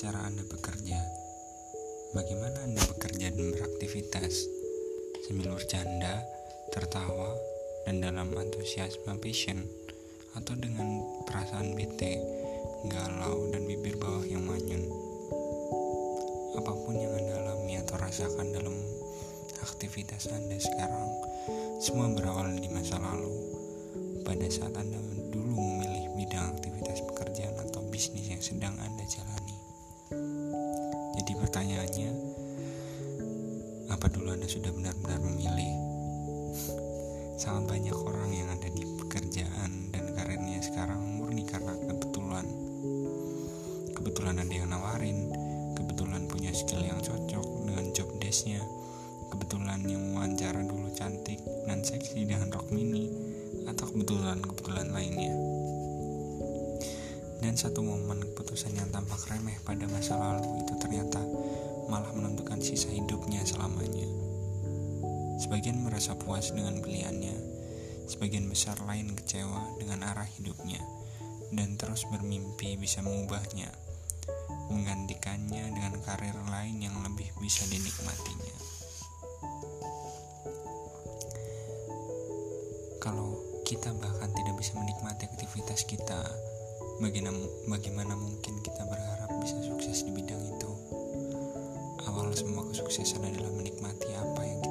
cara Anda bekerja? Bagaimana Anda bekerja dan beraktivitas? Sambil bercanda, tertawa, dan dalam antusiasme passion atau dengan perasaan bete, galau, dan bibir bawah yang manyun. Apa pun yang Anda alami atau rasakan dalam aktivitas Anda sekarang, semua berawal di masa lalu. Pada saat Anda bisnis yang sedang Anda jalani. Jadi pertanyaannya, apa dulu Anda sudah benar-benar memilih? Sangat banyak orang yang ada di pekerjaan dan karirnya sekarang murni karena kebetulan. Kebetulan ada yang nawarin, kebetulan punya skill yang cocok dengan job desknya, kebetulan yang wawancara dulu cantik dan seksi dengan rok mini atau kebetulan-kebetulan lainnya. Dan satu momen keputusan yang tampak remeh pada masa lalu itu ternyata malah menentukan sisa hidupnya selamanya. Sebagian merasa puas dengan pilihannya, sebagian besar lain kecewa dengan arah hidupnya, dan terus bermimpi bisa mengubahnya, menggantikannya dengan karir lain yang lebih bisa dinikmatinya. Kalau kita bahkan tidak bisa menikmati aktivitas kita, bagaimana, bagaimana mungkin kita berharap bisa sukses di bidang itu? Awal semua kesuksesan adalah menikmati apa yang